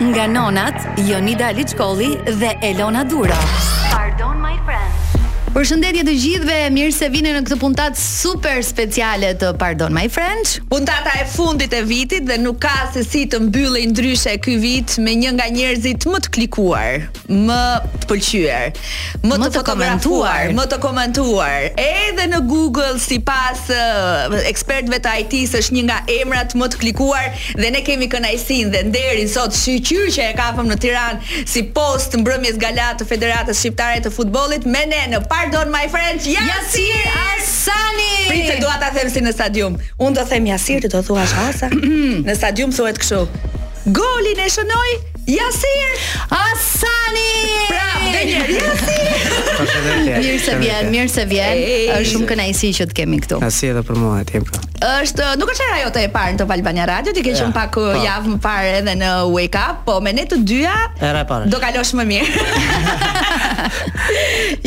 Nga nonat Jonida Liçkolli dhe Elona Duro. Pardon My French. Përshëndetje të gjithëve, mirë se vini në këtë puntatë super speciale të Pardon My French. Puntata e fundit e vitit dhe nuk ka se si të mbyllej ndryshe ky vit me një nga njerëzit më të klikuar. më të pëlqyer, më, më të, të komentuar, më të komentuar. Edhe në Google sipas uh, ekspertëve të IT-së është një nga emrat më të klikuar dhe ne kemi kënaqësinë dhe nderin sot shyqyr që e kapëm në Tiranë si post mbrëmjes gala të Federatës Shqiptare të Futbollit me ne në Pardon My French Jasir Asani. Prit dua ta them si në stadium. Unë do them Jasir, ti do thuash Asani. në stadium thuhet kështu. Golin e shënoi Jasir! Asani! Pra, dhe një herë, Jasir! mirë se vjen, mirë se vjen. Është shumë kënaqësi që të kemi këtu. Kënaqësi edhe për mua atëherë pra. Është, nuk është hera jote e parë në Top Albania Radio, ti ke qenë pak uh, po. javë më parë edhe në Wake Up, po me ne të dyja hera e parë. Do kalosh më mirë.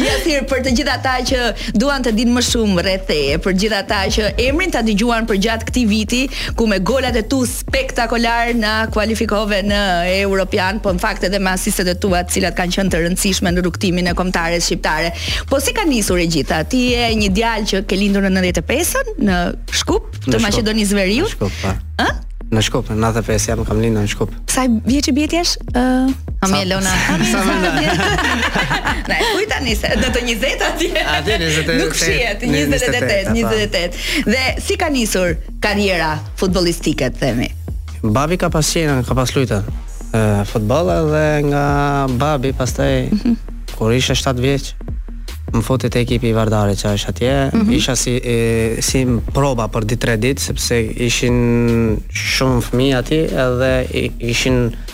ja thirr për të gjithë ata që duan të dinë më shumë rreth teje, për gjithë ata që emrin ta dëgjuan përgjatë këtij viti ku me golat e tu Spektakolarë na kualifikove në Europian, po në fakt edhe me asistet e tua, të cilat kanë qenë të rëndësishme në rrugëtimin e kombëtares shqiptare. Po si ka nisur e gjitha? Ti je një djalë që ke lindur në 95-ën në Shkup të Maqedonisë Veriut. Në Shkup, po. Ë? Në Shkup, në 95 jam kam lindur në Shkup. Sa vjeç i bie të jesh? Ë, aman Elona. Sa më ndan. Ne kujt tani se do të 20 atje. Atje 28. Nuk fshihen 28, 28. Dhe si ka nisur? karriera futbollistike të themi. Babi ka pas qenë, ka pas lujtë futboll dhe nga babi pastaj mm -hmm. kur isha 7 vjeç më futi te ekipi i Vardarit që është atje, mm -hmm. isha si e, si proba për dy tre ditë sepse ishin shumë fëmijë aty edhe ishin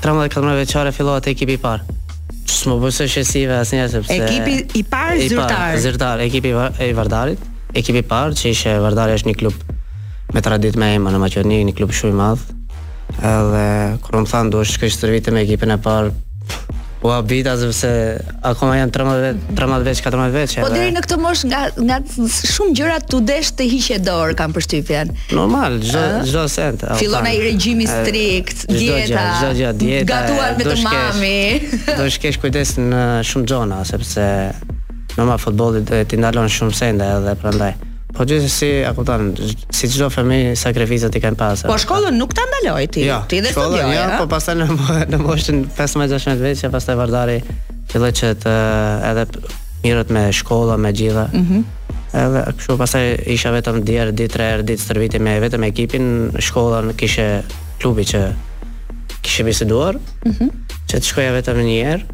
Trembëdhjetë katërmbëdhjetë vjeçare fillova te ekipi i parë. S'u besojsha syve asnjëherë sepse Ekipi i parë i zyrtar. Parë, zyrtar, ekipi i Vardarit, ekipi i parë që ishte Vardari është një klub me traditë me emër në Maqedoni, një klub shumë i madh. Edhe kur më thanë duhet të shkosh të stërvitesh me ekipin e parë, U habita sepse akoma jam 13 13 vjeç, 14 vjeç. Po deri në këtë moshë nga nga shumë gjëra t'u desh të hiqe dorë, kam përshtypjen. Normal, çdo çdo send. Fillon ai regjimi strikt, dieta. Çdo gjë, dieta. Gatuan me të mami. Duhet të kesh kujdes në shumë gjona sepse normal futbolli t'i ndalon shumë sende edhe prandaj. Po gjithsesi a kupton, si çdo fëmijë sakrificat i kanë pasur. Po shkollën nuk ta ndaloi ti, jo, ti dhe studioje. Jo, po pastaj në në moshën 15-16 vjeç, pastaj Vardari filloi që të edhe merret me shkolla me gjitha. Mhm. Mm edhe kështu pastaj isha vetëm dy herë ditë tre herë ditë stërvitje me vetëm ekipin, shkollën kishte klubi që kishte biseduar. Mhm. Mm që të shkoja vetëm një herë.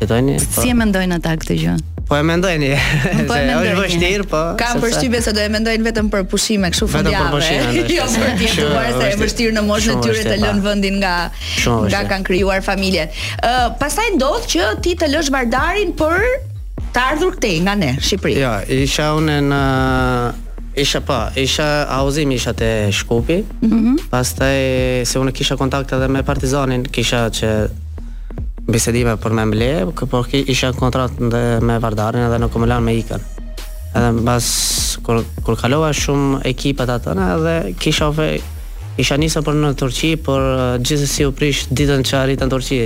Jetojni. Po. Si e mendojnë ata këtë gjë? Po e mendojnë. Po e mendojnë. Është vështirë, po. Kam sepse... përshtypjen se do e mendojnë vetëm për pushime kështu fundjavë. Vetëm për pushime. jo për të jetuar se është vështirë në moshën e tyre të lënë vendin nga nga kanë krijuar familjen. Ë, uh, pastaj ndodh që ti të lësh Vardarin për të ardhur këtej nga ne, Shqipëri. Jo, isha unë në Isha pa, po, isha huazim isha te Shkupi. Mm -hmm. Pastaj se unë kisha kontakt edhe me Partizanin, kisha që bisedime për më herët, por ki isha në kontratë me Vardarin edhe nuk më lanë me ikën. Edhe më pas, kur, kur kalova shumë ekipet atëna, edhe kisha ofe, isha nisa për në Turqi, por gjithsesi u prish ditën që arrita në Turqi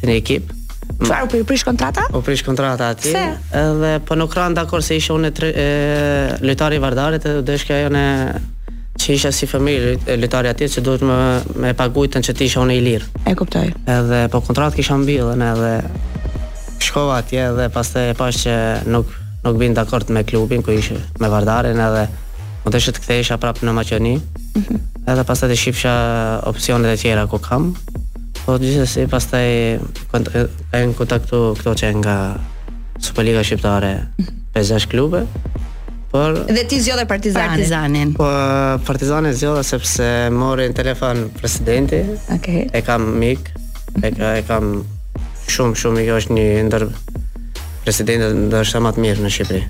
te një ekip. Çfarë, u prish kontrata? U prish kontrata aty. Pse? Edhe, po nuk ranë dakord se isha unë e, tre, e lojtar i Vardarit, edhe dhe shka jo në Që isha si fëmijë lojtar atje që duhet me pagujtën që të isha unë i lirë. E kuptoj. Edhe po kontratë kisha mbyllur edhe shkova atje dhe pastaj e pashë që nuk nuk bin dakord me klubin ku ishe, me Vardarin edhe m'u desh të kthehesha prapë në Maqedoni. Mm -hmm. Edhe pastaj të shifsha opsionet e tjera ku kam. Po gjithsesi pastaj kont e kontaktuan këto që nga Superliga shqiptare, mm -hmm. pesë-gjashtë klube. Por Dhe ti zgjodhe Partizanin. Partizanin. Po Partizanin zgjodha sepse mori në telefon presidenti. Okej. Okay. E kam mik. E, ka, e kam shumë shumë mik është një ndër presidentët ndoshta më të mirë në Shqipëri.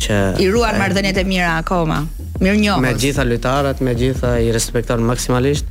Që i ruan marrëdhëniet e mira akoma. Mirënjohës. Me gjitha lojtarët, me gjitha i respekton maksimalisht.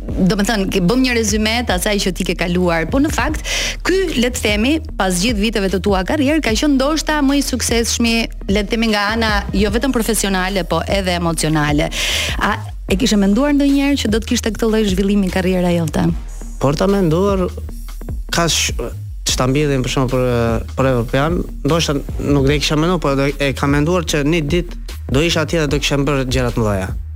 domethënë bëmë një rezume të asaj që ti ke kaluar, po në fakt ky le të themi pas gjithë viteve të tua karrierë ka qenë ndoshta më i suksesshmi, le të themi nga ana jo vetëm profesionale, po edhe emocionale. A e kishe menduar ndonjëherë që do të kishte këtë lloj zhvillimi karriera jote? Por ta menduar kaq të madhe për shkak për për Europianin, ndoshta nuk do e kisha menduar, por e kam menduar që një ditë do isha atje dhe do kisha bërë gjëra të mëdha.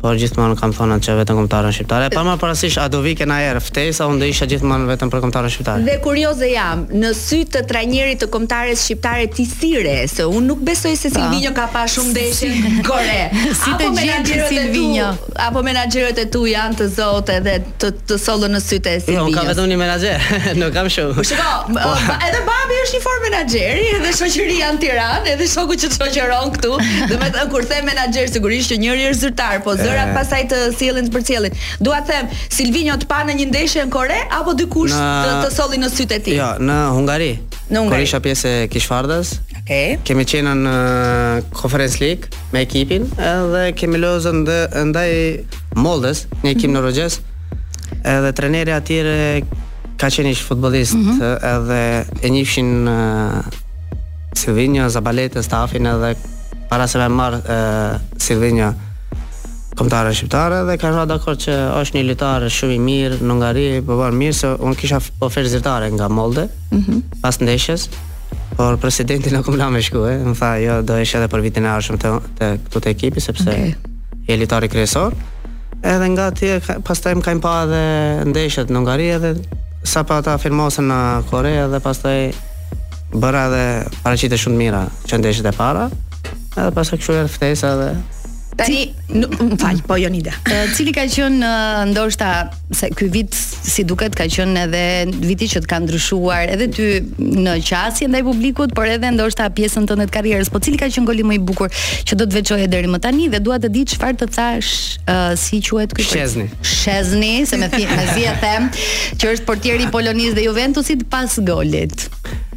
por gjithmonë kam thënë që vetëm kombëtaren shqiptare, pa marrë parasysh a do vinte najherë ftesa, unë do isha gjithmonë vetëm për kombëtaren shqiptare. Dhe kurioze jam, në sy të trajnerit të kombëtares shqiptare ti si re, se unë nuk besoj se Silvinjo ka pa shumë ndeshje gore. Si të gjeti Silvinjo. Apo menaxherët e tu janë të zotë edhe të të sollën në sytë e Silvinjos. Jo, unë kam vetëm një menaxher, nuk kam shumë. Po shiko, po. edhe babi është një formë menaxheri, edhe shoqëria në Tiranë, edhe shoku që të shoqëron këtu. Domethënë kur them menaxher sigurisht që njëri është zyrtar, po zërat pastaj të sjellin të përcjellin. Dua të them, Silvinjo të pa në një ndeshje në Kore apo dikush të të solli në sytë e tij. Jo, në Hungari. Në Hungari. Kur isha pjesë e Kishfardës. Okej. Kemi qenë në Conference League me ekipin, edhe kemi loz ndaj Moldës, një ekip mm -hmm. norvegjez. Edhe trajneri i atyre ka qenë ish futbollist mm -hmm. edhe e njifshin uh, Silvinjo, Zabaleta, stafin edhe para se me marrë uh, Silvinjo komtaren shqiptare dhe kanë rënë dakord që është një lojtar shumë i mirë në Hungari, po bën mirë se un kisha ofertë zyrtare nga Molde. Mhm. Mm pas ndeshjes, por presidenti nuk më la me shku, më tha, "Jo, do rrish edhe për vitin e ardhshëm këtu te ekipi sepse okay. je lojtari kryesor. Edhe nga atje pastaj më kanë pa edhe ndeshjet në Hungari edhe sapo firmosa në Kore edhe pastaj bëra edhe paraqitje shumë të mira që ndeshjet e para. Edhe pastaj kshu erdhi ftesa edhe Tani, më fal, po Jonida. Cili ka qenë ndoshta se ky vit si duket ka qenë edhe viti që të ka ndryshuar edhe ty në qasje ndaj publikut, por edhe ndoshta pjesën tënde të karrierës. Po cili ka qenë goli më i bukur që do të veçoje deri më tani dhe dua të di çfarë të tha uh, si quhet ky Shezni. Shezni, se mezi e them që është portieri i Polonisë dhe Juventusit pas golit.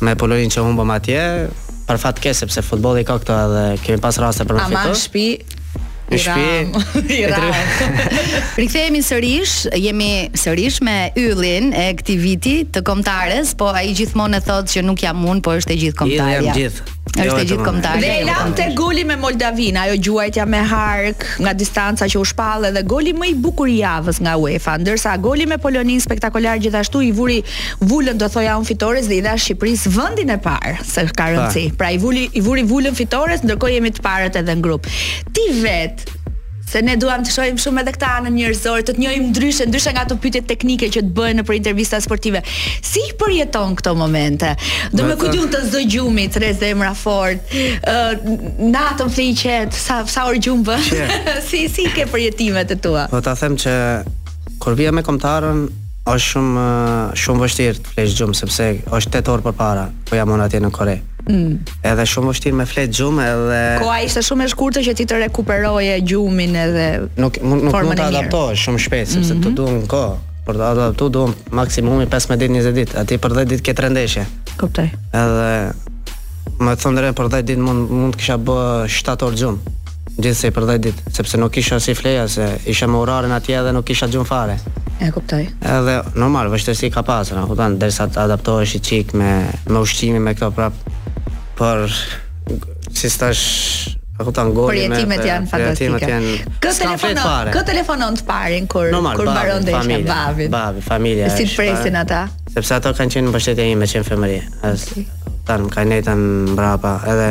Me Poloninë që humbëm atje, për fat keq sepse futbolli ka këto edhe kemi pas raste për të fituar. Ama në shtëpi Në shtëpi. Rikthehemi sërish, jemi sërish me yllin e këtij viti të kombëtares, po ai gjithmonë e thotë që nuk jam unë, po është e gjithë kombëtarja. Jo, jemi gjithë. Jo, është e gjithë kombëtarja. Dhe jo, e lamë te goli me Moldavinë, ajo gjuajtja me hark nga distanca që u shpall edhe goli më i bukur i javës nga UEFA, ndërsa goli me Poloninë spektakolar gjithashtu i vuri vulën do thoja unë fitores dhe i dha Shqipërisë vendin e parë se ka rëndësi. Pra i vuri i vuri vulën fitores, ndërkohë jemi të parët edhe në grup. Ti vet Se ne duam të shohim shumë edhe këtë anën njerëzore, të të njohim ndryshe, ndryshe nga ato pyetjet teknike që të bëhen nëpër intervista sportive. Si i përjeton këto momente? Domethënë të zë gjumi, të rreh zemra fort, uh, natën fle qetë, sa, sa orë gjumë bën? si, si i ke përjetimet e tua? Po ta them që kur vija me komtaren, është shumë shumë vështirë të flesh gjumë sepse është 8 orë përpara, ku jam unë atje në Kore. Mm. Edhe shumë vështirë me fjet gjumë edhe Koha ishte shumë e shkurtër që ti të rekuperoje gjumin edhe Nuk nuk, nuk mund të adaptohesh shumë shpejt sepse mm -hmm. të mhm. duhet kohë. Për t'u adaptu duhen maksimumi 15 ditë 20 ditë. Aty për 10 ditë ke tre ndeshje. Kuptoj. Edhe me thon drejt për 10 ditë mund mund të kisha bë 7 orë gjumë. Gjithsej për dhjetë ditë, sepse nuk kisha si fleja se isha me orarin atje dhe nuk kisha gjumë fare. E kuptoj. Edhe normal, vështirësi ka pasur, e kupton, derisa të adaptohesh i çik me me ushqimin me këto prap. Por si t'thash A ku ta ngori përjetimet janë fantastike. Janë... Kë telefonon, kë telefonon të parin kur Normal, kur mbaron ndeshja babin. Babi, familja. Si të presin ata? Sepse ato kanë qenë mbështetja ime që në fëmijëri. As tan kanë ndejt mbrapa edhe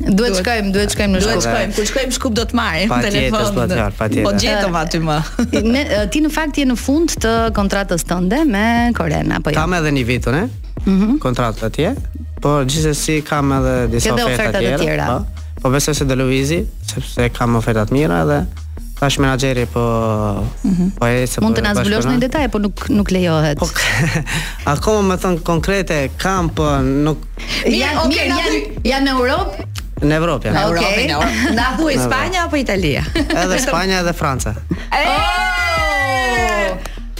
Duhet të shkojmë, duhet të shkojmë në Shkup. Duhet të shkojmë, kur shkojmë në Shkup do të marrim telefon. Patjetër, Po gjetëm aty më. Ti në fakt je në fund të kontratës tënde me Korenë apo jo? Kam edhe një vit unë. Mhm. Kontratë atje. Po gjithsesi kam edhe disa oferta të tjera. Po, po besoj se do lëviz, sepse kam oferta të mira edhe Tash menaxheri po mm -hmm. po e se mund të na zbulosh një detaj po nuk nuk lejohet. Po akoma me thon konkrete kam po nuk Mirë, okay, na thuaj. Janë në Europë? Në Evropë janë. Në Europë, në Europë. Na thuaj Spanja apo Italia? Edhe Spanja edhe Franca. Oh!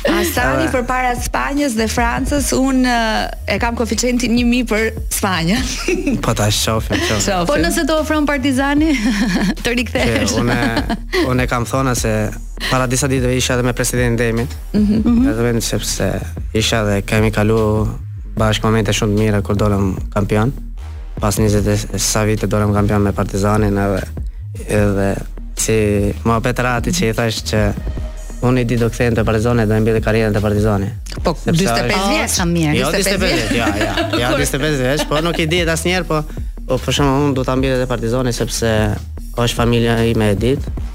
Asani përpara Spanjës dhe Francës, unë eh, e kam koeficientin një mijë për Spanjën. po ta shofim, shofim. Po nëse të ofron Partizani, të rikthehesh. Unë, unë e kam thonë se para disa ditëve isha edhe me presidentin Demi. Mm -hmm. Edhe sepse isha dhe kemi kalu Bashkë momente shumë të mira kur dolëm kampion. Pas 20 e sa vite dolëm kampion me Partizanin edhe edhe si më pat rasti që i thash që unë i ditë do kthehem te Partizani do e mbyll karrierën te Partizani. Po 45 vjeç kam mirë. Jo 45 vjeç, jo, jo. Jo 45 vjeç, po nuk i dihet asnjëherë, po po për shembull unë do ta mbyll te Partizani sepse është familja ime e dytë.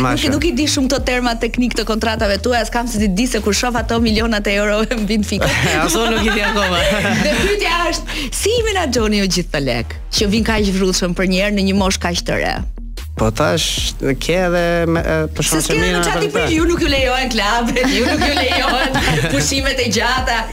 Nuk nuk i di shumë këto terma teknikë të kontratave tuaja, s'kam si t'i di se kur shoh ato milionat e eurove më bie të fikët. Aso nuk i di akoma. Dhe pyetja është, si i menaxhoni ju gjithë këto lekë, që vijnë kaq vrullshëm përnjëherë në një moshë kaq të re? Po tash ke edhe me, për shkak të mirë. Ju nuk ju lejohen klubet, ju nuk ju lejohen pushimet e gjata.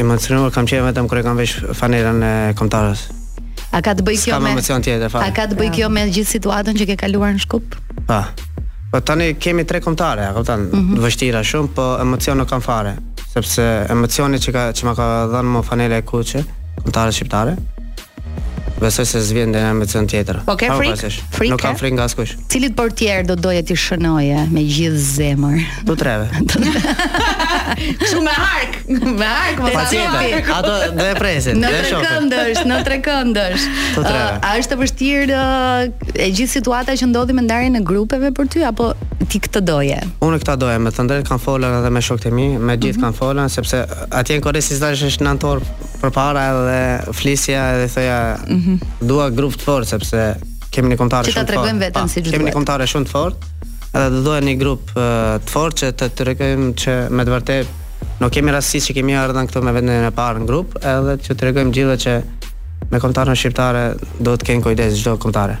Emocionuar kam qenë vetëm kur e kam vesh fanellën e kombëtares. A ka të bëjë kjo me emocion tjetër fare. A ka të bëjë kjo me gjithë situatën që ke kaluar në Shkup? Po. Po tani kemi tre kombëtare, a kupton? Mm -hmm. Vështirë shumë, po emocion nuk kam fare, sepse emocioni që ka që ma ka dhënë më fanella e kuqe, kombëtares shqiptare, Besoj se s'vjen ndonjë emocion tjetër. Po ke frikë? Frikë? Nuk kam frikë nga askush. Cilit portier do doje t'i shënoje me gjithë zemër? Të treve. Shumë me hark, me hark më pas. Ato do e presin. Në trekëndësh, në trekëndësh. A është e vështirë e gjithë situata që ndodhi me ndarjen e grupeve për ty apo ti këtë doje? Unë këtë doja, me thënë të drejtën kam folë edhe me shokët e mi, me gjithë mhm. kam folë sepse atje në Kore si t'thash është 9 orë përpara edhe flisja edhe thoja mm -hmm. dua grup të fortë sepse kemi një kombëtare shumë të fortë. Që ta tregojmë veten siç duhet. Kemi një kombëtare shumë të fortë. Edhe do doja një grup uh, të fortë që të tregojmë që me të vërtetë nuk kemi rastësi që kemi ardhur këtu me vendin e parë në grup, edhe që tregojmë gjithë që me kombëtaren shqiptare duhet të kenë kujdes çdo kombëtare.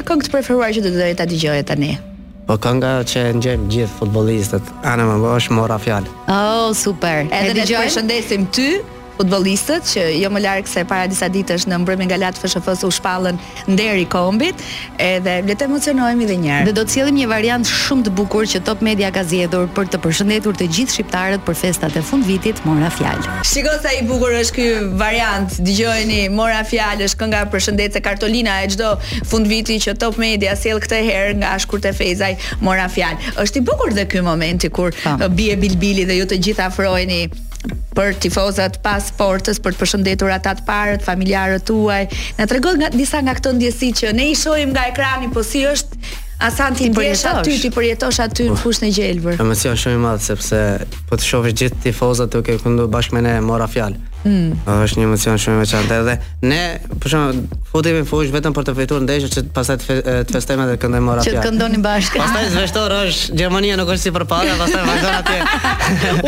Këngë të preferuar që do doje ta dëgjoje tani? Po kënga që e dëgjojmë gjithë futbollistët, ana më bosh mora fjalë. Oh, super. Edhe ne përshëndesim ty futbollistët që jo më larg se para disa ditësh në mbrëmjen gala të FSHF-së u shpallën nderi kombit, edhe le të emocionohemi edhe një herë. Dhe do të sjellim një variant shumë të bukur që Top Media ka zgjedhur për të përshëndetur të gjithë shqiptarët për festat e fundvitit Mora fjalë. Shiko sa i bukur është ky variant. Dëgjojeni Mora fjalë është kënga përshëndetse kartolina e çdo Fundviti që Top Media sjell këtë herë nga Shkurte Fejzaj mora fjalë. Është i bukur dhe ky momenti kur pa. Po. bie bilbili dhe ju të gjithë afroheni te tifozat pas portës për të përshëndetur ata të parët, familjarët tuaj. Na tregon nga disa nga këto ndjesi që ne i shohim nga ekrani, po si është Asan t'i ndjesh aty, t'i përjetosh aty në fushën e gjelbër. Emocion shumë i madh sepse po të shohësh gjithë tifozat duke këndu bashkë me ne mora fjalë. Mm. Po, është një emocion shumë i veçantë dhe ne për shkak futemi në fushë vetëm për të fituar ndeshjen që pastaj të, fe, të festojmë dhe këndojmë mora fjalë. Që këndoni bashkë. Pastaj zveshtor është Gjermania nuk është si përpara, pastaj vazhdon atje.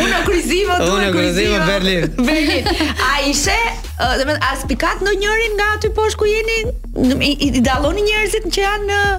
Unë kryzimo, unë kryzimo Berlin. Berlin. A ishe, domethënë a spikat ndonjërin nga aty poshtë ku jeni i, i, i dalloni njerëzit që janë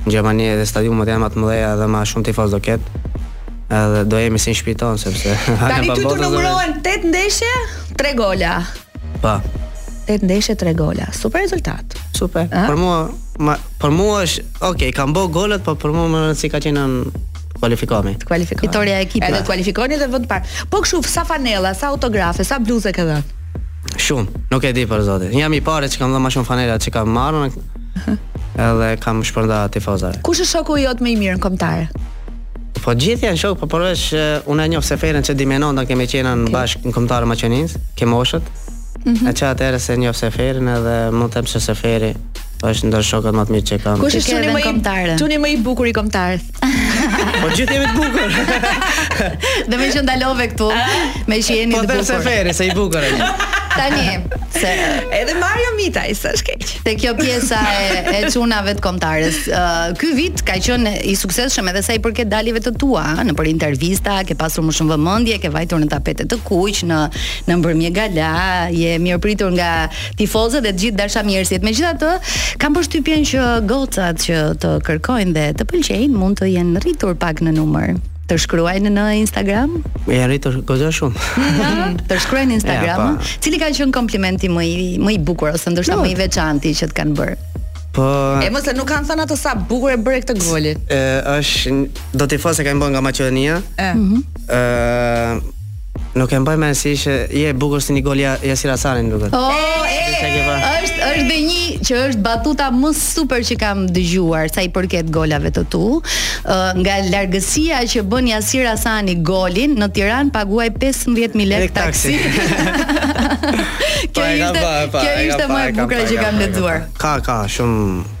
Në Gjermani edhe stadiumet janë më të mëdha dhe më shumë tifozë do ketë. Edhe do jemi si në shtëpinë tonë sepse tani ty të numërohen 8 ndeshje, 3 gola. Po. 8 ndeshje 3 gola. Super rezultat. Super. A? Për mua, ma, për mua është, ok, kam bë golat, po për mua më rëndësi ka qenë kualifikimi. Të kualifikoni. Fitorja e ekipit. Edhe kualifikoni dhe vend parë. Po kshu sa fanella, sa autografe, sa bluzë ke dhënë? Shumë, nuk e di për zotin. Jam i pari që kam dhënë më shumë fanella që kam marrë, Edhe kam shpërnda tifozave. Kush është shoku jot më i mirë në kombëtare? Po gjithë janë shok, po përveç uh, unë e njoh Seferin që domethënë kemi qenë bashkë në kombëtaren e Maqedonisë, ke moshët. Mm -hmm. E që atëherë e njoh Seferin edhe mund të them se Seferi është ndër shokët më të mirë që kam. Kush është çuni më i bukur i kombëtares? Çuni më i bukur i kombëtares? Po gjithë jemi të bukur. Dhe meqë ndalove këtu, meqë jeni po të bukur. Po dhe Seferi, se i bukur e Tani, se... Edhe Mario Mitaj, s'është keq. Te kjo pjesa e, e çunave të kombëtares. Uh, ky vit ka qenë i suksesshëm edhe sa i përket daljeve të tua, nëpër intervista, ke pasur më shumë vëmendje, ke vajtur në tapete të kuq, në, në mbrëmje gala, je mirëpritur nga tifozët dhe të gjithë dashamirësit. Megjithatë, kam përshtypjen që gocat që të kërkojnë dhe të pëlqejnë mund të jenë rritur pak në numër. Të shkruajnë në Instagram? Po janë rritur goca shumë. të shkruajnë në Instagram? Ja, po. Cili ka qenë komplimenti më i më i bukur ose ndoshta më i veçanti që të kanë bërë? Po. E pse nuk kanë thënë ato sa bukur e bëre këtë gol. Ë është do të fansa kanë bërë nga Maqedonia. Ëh. Ëh. Nuk e mbaj mend si ishte, je bukur si një gol i Jasir Asanit më duket. Oh, e, është është dhe një që është batuta më super që kam dëgjuar sa i përket golave të tu. Uh, nga largësia që bën Jasir Asani golin në Tiranë paguaj 15000 lekë taksi. kjo ishte kjo ishte më e bukura që kam lexuar. Ka ka shumë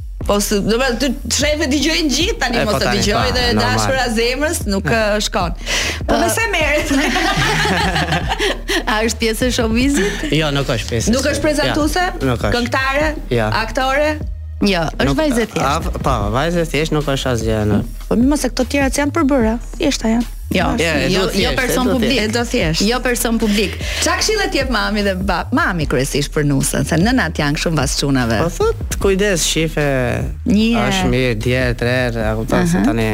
Po së, do të të shohin e dëgjojnë gjithë tani po, mos e dëgjon dhe e dashura e zemrës nuk shkon. Po me se merret. A është pjesë e showbizit? Jo, nuk është pjesë. Nuk është prezantuese? Ja, Këngëtare? Ja. Aktore? Jo, është vajzë e thjeshtë. Po, vajzë e thjeshtë nuk është asgjë. Po pse këto tjerat që janë përbëra, thjeshta janë. Jo, ja, jo, jo, jo person publik. E do thjesht. Jo person publik. Ça këshille të jep mami dhe ba, mami kryesisht për nusën, se nënat janë shumë mbas çunave. Po thot, kujdes shife. Një. Është mirë, djali, të, a kupton se tani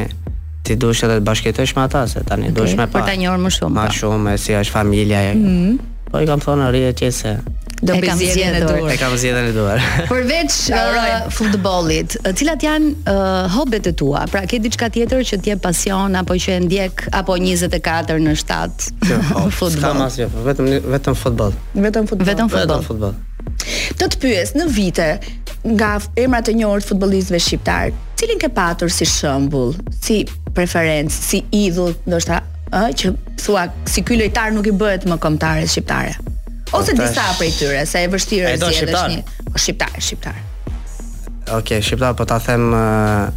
ti duhet të bashkëjetosh me ata se tani okay, duhet me pa. Për ta njohur më shumë. Më po. shumë, si është familja. Mm -hmm. Po i kam thonë arje që se do të kam zgjedhjen e duhur. E kam zgjedhjen e duhur. Përveç uh, futbollit, uh, cilat janë uh, hobit e tua? Pra ke diçka tjetër që ti e ke pasion apo që e ndjek apo 24 në 7 futboll? Kam asgjë, po vetëm vetëm futboll. Vetëm futboll. Vetëm futboll. Vetëm futboll. Të të pyes në vite nga emrat e njohur të futbollistëve shqiptarë, cilin ke patur si shembull, si preferencë, si idhull, ndoshta ë që thua si ky lojtar nuk i bëhet më kombëtares shqiptare. Po Ose tash... disa prej tyre, se e vështirë është të zgjedhësh shqiptar. një. Po shqiptar, shqiptar. Okej, okay, shqiptar po ta them uh,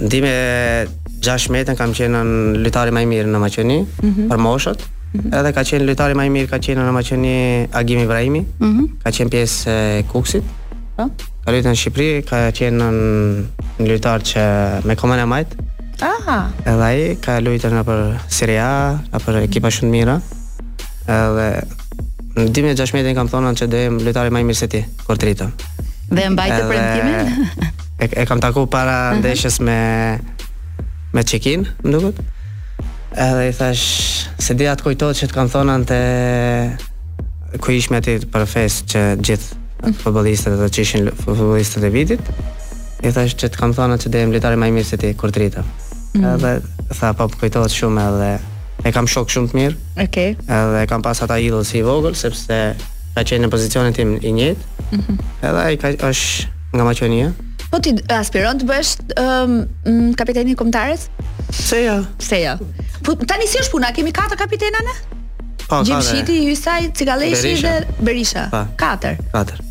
në 2016-tën kam qenë lojtari ma i mirë në Maqedoni mm -hmm. për moshët. Mm -hmm. Edhe ka qenë lojtari ma i mirë ka qenë në Maqedoni Agim Ibraimi. Mm -hmm. Ka qenë pjesë e Kukësit. Po. Ka luajtur në Shqipëri, ka qenë një lojtar që me komën e majtë. Aha. Edhe ai ka luajtur nëpër Serie A, nëpër ekipa shumë të mira. Edhe në 2016 kam thonë që do jem lojtari më i mirë se ti, kur të rritem. Dhe e mbajte Edhe... premtimin? E, e kam taku para uh -huh. ndeshjes me me Çekin, më duket. Edhe i thash se a të kujtohet që të kam thonë atje ku ishim te një festë që gjithë futbollistët do të ishin futbollistët e vitit. I thash që të kam thënë atë që do jem lojtari më i mirë se ti kur t'rritem. Mm. Edhe tha po më kujtohet shumë edhe e kam shok shumë të mirë. Okej. Okay. Edhe e kam pas ata idhull si i vogël sepse ka qenë në pozicionin tim i njëjtë. Mm -hmm. Edhe ai ka është nga Maqedonia. Po ti aspiron të bësh um, kapiteni i kombëtares? Pse jo. Ja. Pse jo. Ja. Po tani si është puna? Kemi katër kapitena ne? Po, Gjimshiti, Hysaj, Cikalleshi dhe Berisha. Pa. Po. Katër. Katër.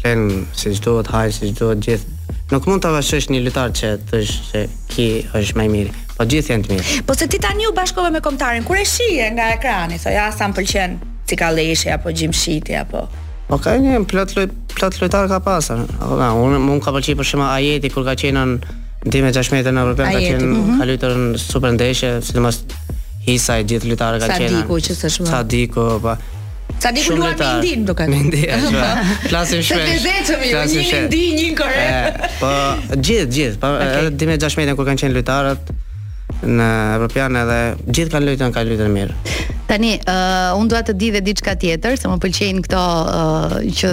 Flen siç duhet, ha siç duhet gjithë. Nuk mund ta veçosh një lojtar që thush se ky është më i miri. Po gjithë janë të mirë. Po se ti tani u bashkove me kombëtaren, kur e shihje nga ekrani, thoje ja, sa më pëlqen Cikalleshi apo Gjimshiti apo Po ka një plot loj, plot lojtar ka pasur. Apo ka, unë mu m'ka pëlqyer për shembull Ajeti kur ka qenë në dy mijë e 16 në Evropian ka qenë mm -hmm. ka luajtur një super ndeshje, sidomos Hysaj e gjithë lojtarët kanë qenë. Sadiku që s'është më. Sadiku, po. Sadiku luan në Indi, më duket. Në Indi, flasim shpesh. Të lezetshëm ju, një në Indi, një në Kore. Po, gjithë, gjithë, pa po, edhe dy mijë e gjashtëmbëdhjetën kur kanë qenë lojtarët në Europian edhe gjithë kanë lujtën, kanë lujtën mirë. Tani, uh, unë dua të di dhe diçka tjetër, se më pëlqejnë këto uh, që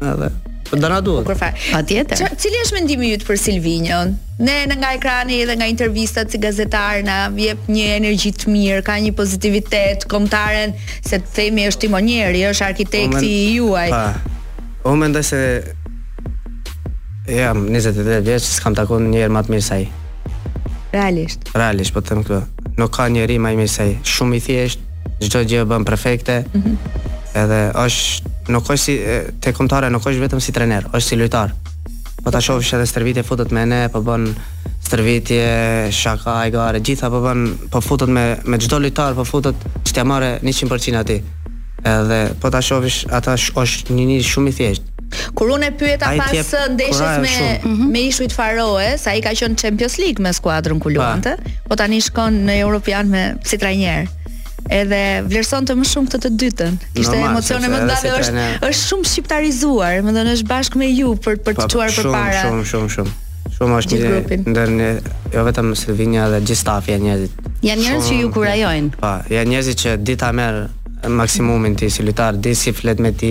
Edhe Po dana duhet. Kur fal. Patjetër. Çfarë cili është mendimi yt për Silvinjon? Ne në nga ekrani dhe nga intervistat si gazetar na jep një energji të mirë, ka një pozitivitet kombëtaren si të themi është timonieri, është arkitekti i juaj. Pa. Po mendoj se jam 28 vjeç, s'kam takuar njeri më të mirë se ai. Realisht. Realisht po të them këtë. Nuk ka njeri më i mirë se ai. Shumë i thjeshtë, çdo gjë e bën perfekte. Mm -hmm. Edhe është nuk është si te kombëtarja nuk është vetëm si trener, është si lojtar. Po ta shohësh edhe stërvitje futet me ne, po bën stërvitje, shaka, hajgare, gjitha po bën, po futet me me çdo lojtar, po futet që t'ia marrë 100% atij. Edhe po ta shohësh ata është një njeri shumë i thjeshtë. Kur unë e pyeta Ai pas t'jep uh, ndeshjes kurajo me shumë. me ishujt Faroe, se ai ka qenë në Champions League me skuadrën ku luante, po tani shkon në Europian me si trajner. Edhe vlerësonte më shumë këtë të dytën. Kishte Normal, emocione sepse më të edhe si mëdha dhe është trajner. është shumë shqiptarizuar, më thënë është bashkë me ju për për të Po, çuar shumë, përpara. Shumë, shumë, shumë. Shumë është Gjithë një grupin. ndër një, jo vetëm Silvinjo dhe gjithë stafi e njerëzit. Janë njerëz që ju kurajojnë. Pa, janë njerëzit që di ta marrë maksimumin ti si lojtar, di si flet me ti,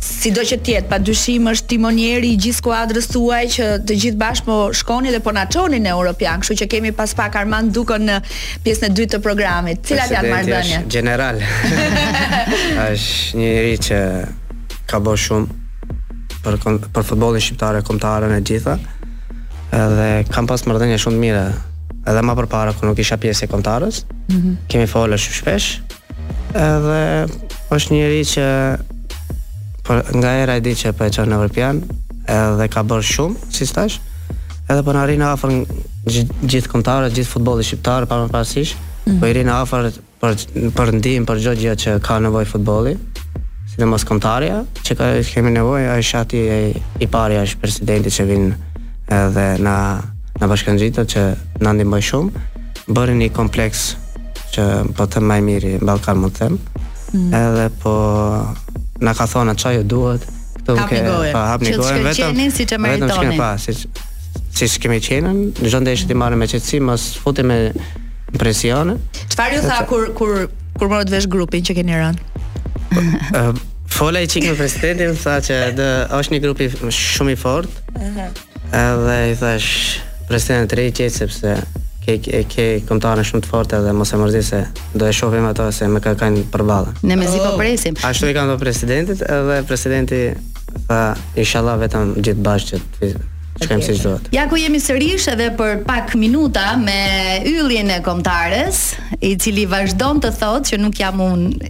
Sido që të jetë, padyshim është timonieri i gjithë skuadrës tuaj që të gjithë bashkë po shkoni dhe po na çoni në Europian, kështu që kemi pas pak Armand Dukën në pjesën e dytë të programit. Cilat janë marrëdhëniet? Është gjeneral. është një njeri që ka bërë shumë për për futbollin shqiptar e kombëtaren e të gjitha. Edhe kam pas marrëdhënie shumë të mira edhe më përpara kur nuk isha pjesë e kombëtares. Mm -hmm. Kemi folur shumë shpesh, Edhe është njëri njeri që për, nga hera e di që po e çon në Evropian, edhe ka bërë shumë, siç thashë, edhe po na rri afër gjithë gjith komtares, gjithë futbollit shqiptar, para parasysh, mm. po i rri afër për, për ndihmë, për çdo gjë që ka nevojë futbolli, sidomos komtarja, që ka kemi nevojë, ai është aty e, i pari është presidenti që vjen edhe na, na bashkëngjitet, që na ndihmoi shumë, bëri një kompleks që pothuaj më i miri në Ballkan mund të them. Mm. Edhe po na ka thonë çka ju duhet. Këtu ke për hap një gojë vetëm. Qenin, siç vetëm siç kemi pa si si kemi qenë, në çdo ndeshje t'i marrim me qetësi, mos futemi me presion. Çfarë ju tha kur kur kur morët vesh grupin që keni rënë? Fola një çikë me presidentin, tha që dhe është një grup shumë i fort, Edhe i thashë president rri i qetë sepse ke, ke, ke komtare shumë të fortë dhe mos u mërzit se do e shofim ato se me kë kanë përballë. Ne mezi po oh. presim. Ashtu i kam thënë presidentit edhe presidenti tha ishallah vetëm gjithë bashkë të shkojmë si duhet. Ja ku jemi sërish edhe për pak minuta me yllin e kombëtares, i cili vazhdon të thotë që nuk jam unë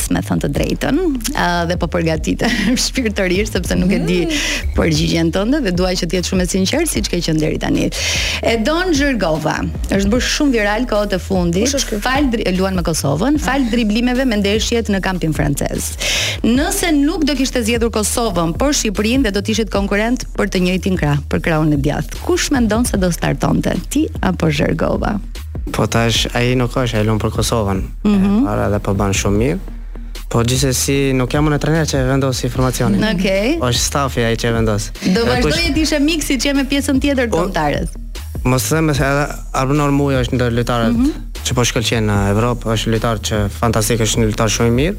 fort, me thënë të drejtën, ë dhe po përgatitem shpirtërisht sepse nuk e di mm. përgjigjen tënde dhe dua që të jetë shumë e sinqertë siç ke qenë deri tani. Edon Zhegrova është bërë shumë viral kohët e fundit. Falë lojës me Kosovën, falë driblimeve me ndeshjet në kampionatin francez. Nëse nuk do kishte zgjedhur Kosovën, por Shqipërinë dhe do të ishit konkurrentë për të njëjtin krah, për krahun e djathtë. Kush mendon se do startonte? Ti apo Zhegrova? Po tash ai nuk është, ai lun për Kosovën. Mm -hmm. Para dhe po bën shumë mirë. Po gjithsesi nuk jam unë trajner që vendos formacionin. Okej. Okay. Po është stafi ai që vendos. Do vazhdoje të ishe mik siç me pjesën tjetër të komtares. Mund të them se edhe Arbnor Muja është ndër lojtarët mm -hmm. që po shkëlqen në Evropë, është lojtar që fantastik është një lojtar shumë i mirë.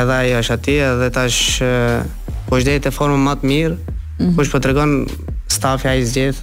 Edhe ai është aty edhe tash po është në formën më të mirë. Mm -hmm. Po tregon stafi ai zgjedh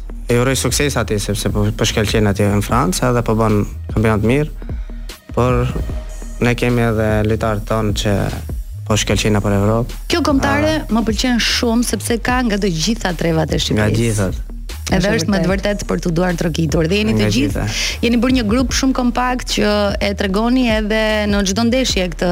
E uroj sukses atij sepse po po shkëlqen atje në Francë edhe po bën kampionat mirë. Por ne kemi edhe lojtarët tonë që po shkëlqejnë nëpër Evropë. Kjo kombëtare ah. më pëlqen shumë sepse ka nga të gjitha trevat e Shqipërisë. Nga të gjitha. Edhe është me të vërtetë për t'u duartrokitur. Dhe jeni të gjithë, jeni bërë një grup shumë kompakt që e tregoni edhe në çdo ndeshje këtë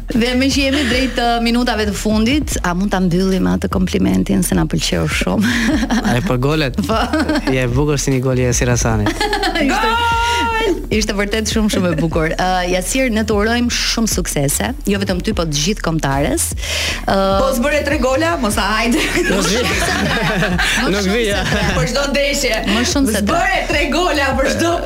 Dhe meqë jemi drejt uh, minutave të fundit, a mund ta mbyllim me atë komplimentin se na pëlqeu shumë? Ai për po golat. Po. Je bukur si një gol i Jasir Asanit. Ishte Ishte vërtet shumë shumë e bukur. Ë uh, Jasir, ne të urojmë shumë suksese, jo vetëm ty, po të gjithë kombëtares. Ë uh, Po s'bëre tre gola, mos na hajde. Nuk vij. Nuk vij. Për çdo ndeshje. Më shumë se tre. S'bëre tre gola për çdo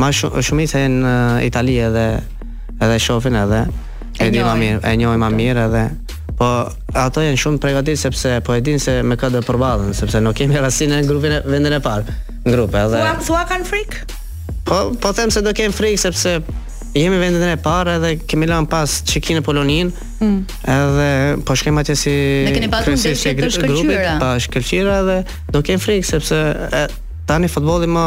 Ma shumë shumica janë në Itali edhe edhe shofin edhe e, e di më mirë, e njohin më mirë edhe Po ato janë shumë pregatit sepse po e din se me kë do përballen, sepse nuk kemi rastin në grupin e vendin e parë, në grupe edhe. Thua, thua kanë frik? Po po them se do kem frik sepse jemi vendin e parë edhe kemi lënë pas Çekinë e Poloninë. Mm. Edhe po shkem atje si Ne keni pasur ndeshje të shkëlqyera. Po shkëlqyera edhe do kem frik sepse e, tani futbolli më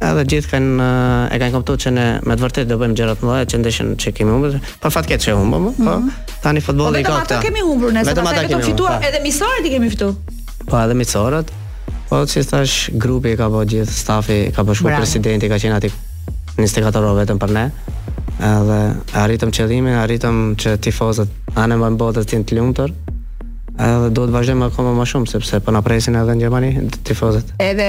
Edhe gjithë kanë e kanë kuptuar që ne me të vërtetë do bëjmë gjëra të mëdha që ndeshjen që kemi humbur. Për fat keq që humbëm, po. Mm -hmm. Tani futbolli i, po, ka këto. Vetëm kemi humbur ne, vetëm ata kemi fituar, po. edhe miqësoret i kemi fituar. Po edhe miqësoret. Po si thash, grupi e ka bërë gjithë stafi, ka bërë shumë presidenti, ka qenë aty 24 orë vetëm për ne. Edhe arritëm qëllimin, arritëm që tifozët anembanë botës të jenë të lumtur. Edhe do të vazhdojmë akoma më shumë sepse po na presin edhe në Gjermani tifozët. Edhe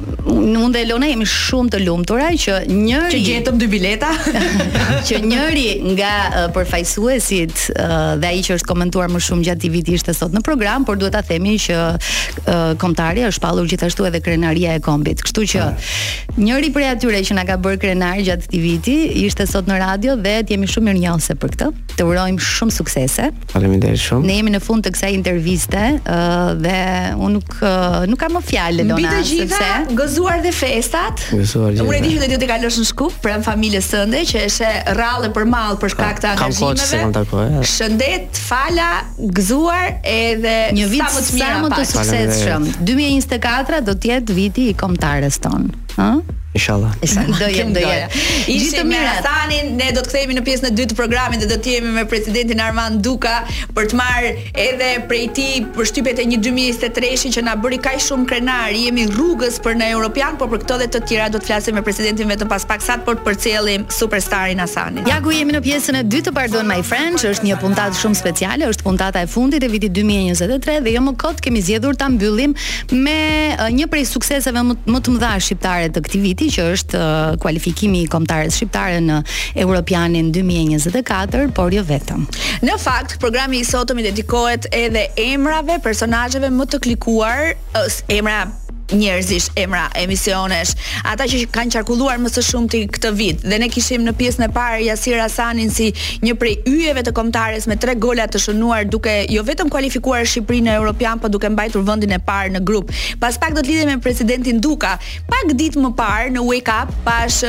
unë dhe Elona jemi shumë të lumtura që njëri që gjetëm dy bileta, që njëri nga uh, përfaqësuesit uh, dhe ai që është komentuar më shumë gjatë vitit ishte sot në program, por duhet ta themi që uh, kombëtarja është shpallur gjithashtu edhe krenaria e kombit. Kështu që njëri prej atyre që na ka bërë krenar gjatë këtij viti ishte sot në radio dhe të jemi shumë mirënjohëse për këtë. Të urojmë shumë suksese. Faleminderit shumë. Ne jemi në fund të kësaj interviste uh, dhe unë nuk uh, nuk kam më fjalë Elona. Mbi të gjitha, gëzuar dhe festat. Gëzuar gjithë. Unë e di që do t'i kalosh në Shkup pranë familjes tënde që është rrallë për mall për shkak të angazhimeve. Shëndet, fala, gëzuar edhe një vit sa më të mirë. Sa më të suksesshëm. 2024 do të jetë viti i kombëtares tonë. Ha? Inshallah. Do jem, do jem. Gjithë të mira. Tani ne do të kthehemi në pjesën e dytë të programit dhe do të jemi me presidentin Armand Duka për të marrë edhe prej tij përshtypjet e një 2023-shi që na bëri kaq shumë krenar. Jemi rrugës për në Europian, por për këto dhe të tjera do të flasim me presidentin vetëm pas pak sa për të përcjellë superstarin Asani. Ja ku jemi në pjesën e dytë të Pardon My French, është një puntatë shumë speciale, është puntata e fundit e vitit 2023 dhe jo më kot kemi zgjedhur ta mbyllim me një prej sukseseve më, më të mëdha shqiptare të këtij viti që është kualifikimi i kombëtares shqiptare në Europianin 2024, por jo vetëm. Në fakt, programi i sotëm i dedikohet edhe emrave, personazheve më të klikuar, emra njerëzish, emra emisionesh, ata që kanë qarkulluar më së shumti këtë vit. Dhe ne kishim në pjesën e parë Jasir Asanin si Një prej yjeve të kombëtares me tre gola të shënuar duke jo vetëm kualifikuar Shqipërinë në Europian po duke mbajtur vendin e parë në grup. Pas pak do të lidhemi me presidentin Duka. Pak ditë më parë në Wake Up pash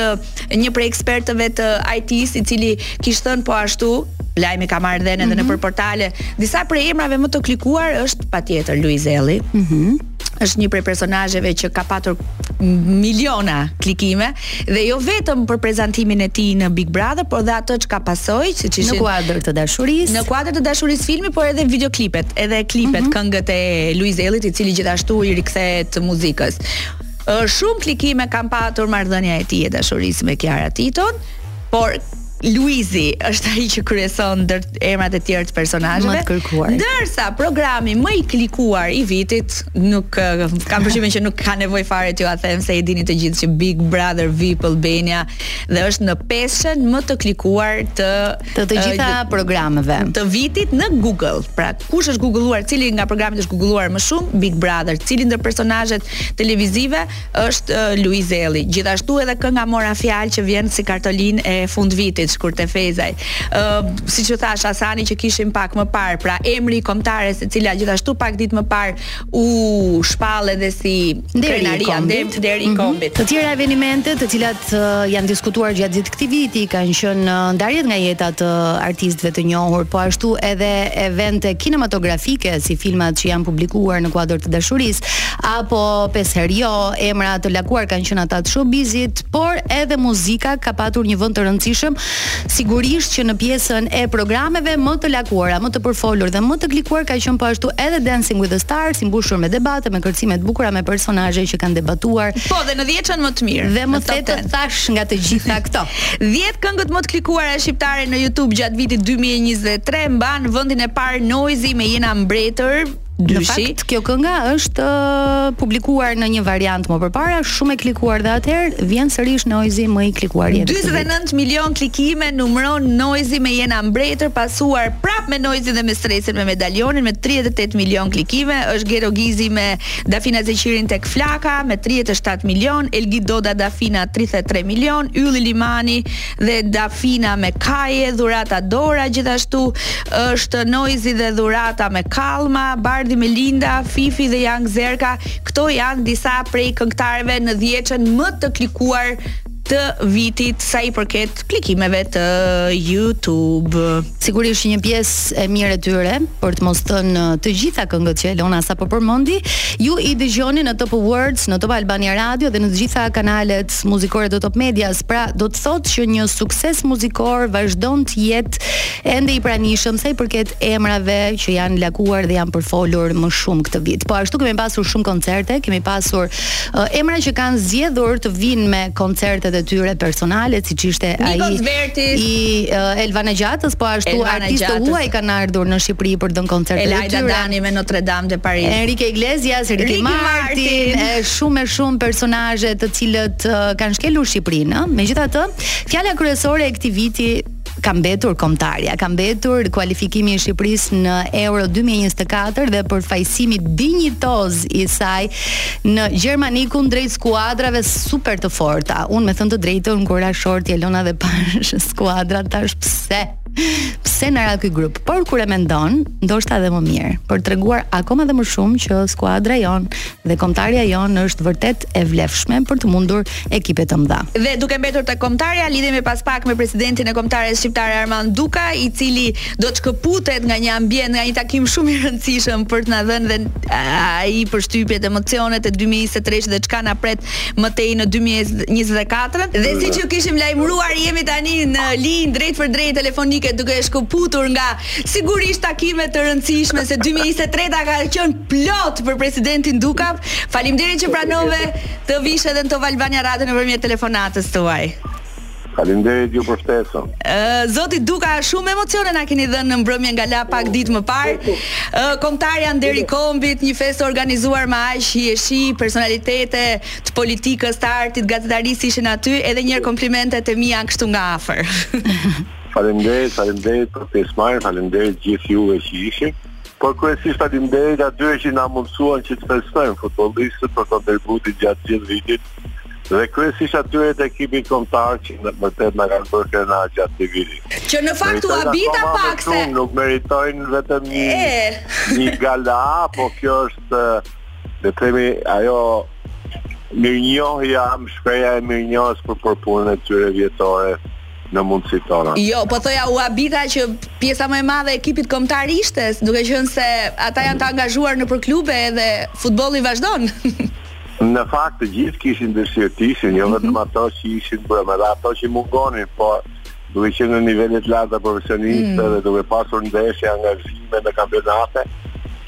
një prej ekspertëve të IT-s i cili kishte thënë po ashtu lajmi ka marrë dhenë edhe mm -hmm. nëpër portale. Disa prej emrave më të klikuar është patjetër Luiz Ejlli. Mhm. Mm është një prej personazheve që ka patur miliona klikime dhe jo vetëm për prezantimin e tij në Big Brother, por dhe atë çka pasoi, që ishin në kuadër të dashurisë. Në kuadër të dashurisë filmi, por edhe videoklipet, edhe klipet, mm -hmm. këngët e Luiz Ejllit, i cili gjithashtu i rikthehet muzikës. Shumë klikime kanë patur marrëdhënia e tij e dashurisë me Kiara Titon. Por Luizi është ai që kryeson ndër emrat e tjerë të personazheve. Më kërkuar. Ndërsa programi më i klikuar i vitit kam përshtypjen që nuk ka nevojë fare t'ju a them se e dini të gjithë që Big Brother VIP Albania dhe është në pesën më të klikuar të të, të gjitha uh, programeve të vitit në Google. Pra, kush është googluar, cili nga programet është googluar më shumë? Big Brother, cili ndër personazhet televizive është Luiz Ejlli. Gjithashtu edhe kënga Mora fjalë që vjen si kartolinë e fundvitit, Shkurte Fejza. Ë, siç ju thashë, Asani që kishim pak më parë, pra emri i kombëtares e cila gjithashtu pak ditë më parë u shpall edhe si krenaria, nderi i kombit. Nderi i mhm. kombit. Të tjera evenimente të cilat uh, janë diskutuar gjatë Këtij viti kanë qenë ndarjet nga jeta të artistëve të njohur, po ashtu edhe evente kinematografike si filmat që janë publikuar në kuadër të dashurisë, apo pesë herë jo, emra të lakuar kanë qenë ata të showbizit, por edhe muzika ka patur një vend të rëndësishëm, sigurisht që në pjesën e programeve më të lakuara, më të përfolur dhe më të klikuar ka qenë po ashtu edhe Dancing with the Stars, i mbushur me debate, me kërcime të bukura, me personazhe që kanë debatuar Po dhe në 10-shen më të mirë. Dhe meqë të thashë nga të gjitha këto. 10 këngët më të klikuara shqiptare në YouTube gjatë vitit 2023 mban vendin e parë Noizi me Jena Mbretër, Dyshi. Në fakt, kjo kënga është uh, publikuar në një variant më përpara, shumë e klikuar dhe atëherë vjen sërish Noizi më i klikuari. 49 milion klikime numëron Noizi me jena mbretër, pasuar prap me Noizi dhe me stresin me medaljonin me 38 milion klikime, është Ghetto Geasy me Dafina Zeqirin tek Flaka me tridhjetë e shtatë milionë, Elgit Doda Dafina tridhjetë e tre milionë, Ylli Limani dhe Dafina me kaje, Dhurata Dora gjithashtu është Noizi dhe Dhurata me kallma, Bardhi Melinda, Fifi dhe Young Zerka, këto janë disa prej këngëtarëve në dhjetëshen më të klikuar të vitit sa i përket klikimeve të YouTube. Sigurisht një pjesë e mirë e tyre, për të mos thënë të gjitha këngët që Elona sapo përmendi, ju i dëgjoni në Top Awards, në Top Albania Radio dhe në të gjitha kanalet muzikore të Top Medias. Pra, do të thotë që një sukses muzikor vazhdon të jetë ende i pranishëm sa i përket emrave që janë lakuar dhe janë përfolur më shumë këtë vit. Po ashtu kemi pasur shumë koncerte, kemi pasur Emra që kanë zgjedhur të vijnë me koncertet e tyre personale, siç ishte ai i uh, Elvana Gjatës, po ashtu artistë të huaj kanë ardhur në Shqipëri për të dhënë koncerte të tyre. Elhaida Dani me Notre Dame de Paris. Enrique Iglesias, Ricky Martin, e shumë e shumë personazhe të cilët uh, kanë shkelur Shqipërinë, ëh. Megjithatë, fjala kryesore e këtij viti ka mbetur kombëtarja, ka mbetur kualifikimi i Shqipërisë në Euro 2024 dhe përfaqësimi dinjitoz i saj në Gjermani kundrejt skuadrave super të forta. Unë me thënë të drejtën kur ra shorti Elona dhe pashë skuadrat thashë pse? Pse na ra ky grup? Por kur e mendon, ndoshta edhe më mirë, për treguar akoma dhe më shumë që skuadra jonë dhe kombëtarja jonë është vërtet e vlefshme për të mundur ekipe të mëdha. Dhe duke mbetur tek kombëtarja, lidhemi pas pak me presidentin e Kombëtares Shqiptare Armand Duka, i cili do të shkëputet nga një ambient, nga një takim shumë i rëndësishëm për të na dhënë dhe ai përshtypjet, emocionet e 2023 dhe ç'na pret më tej në 2024. Dhe siç ju kishim lajmëruar, jemi tani në linjë drejtpërdrejt telefonike duke shkëputur nga sigurisht takime të rëndësishme se 2023-ta ka qenë plot për presidentin Duka. Faleminderit që pranove të vish edhe në Top Albania Radio nëpërmjet telefonatës tuaj. Faleminderit ju për ftesën. Ë zoti Duka, shumë emocione na keni dhënë në mbrëmjen gala pak ditë më parë. Ë kombëtarja nder i kombit, një festë e organizuar me aq hijeshi, personalitete të politikës, të artit, gazetarisë ishin aty, edhe një herë komplimentet e mia kështu nga afër. faleminderit, faleminderit për pjesëmarrjen, faleminderit gjithë juve që ishit. Por kryesisht faleminderit atyre që na mundësuan që të festojmë futbollistët për kontributin gjatë gjithë vitit dhe kryesisht atyre të ekipit kombëtar që vërtet na kanë bërë krenarë gjatë këtij viti. Që në fakt u habita pak se nuk meritojnë vetëm një një gala, po kjo është le të themi ajo mirënjohja, shprehja e mirënjohjes për për punën e tyre vjetore. në mundësitë tona. Jo, po thoja u habita që pjesa më e madhe e ekipit kombëtar ishte, duke qenë se ata janë të angazhuar nëpër klube dhe futbolli vazhdon. Në fakt të gjithë kishin dëshirë të ishin, jo mhm. vetëm ato që ishin mbrëmë, edhe ato që mungonin, po duke qenë në nivele të larta profesioniste mm. dhe duke pasur ndeshje angazhime në kampionate,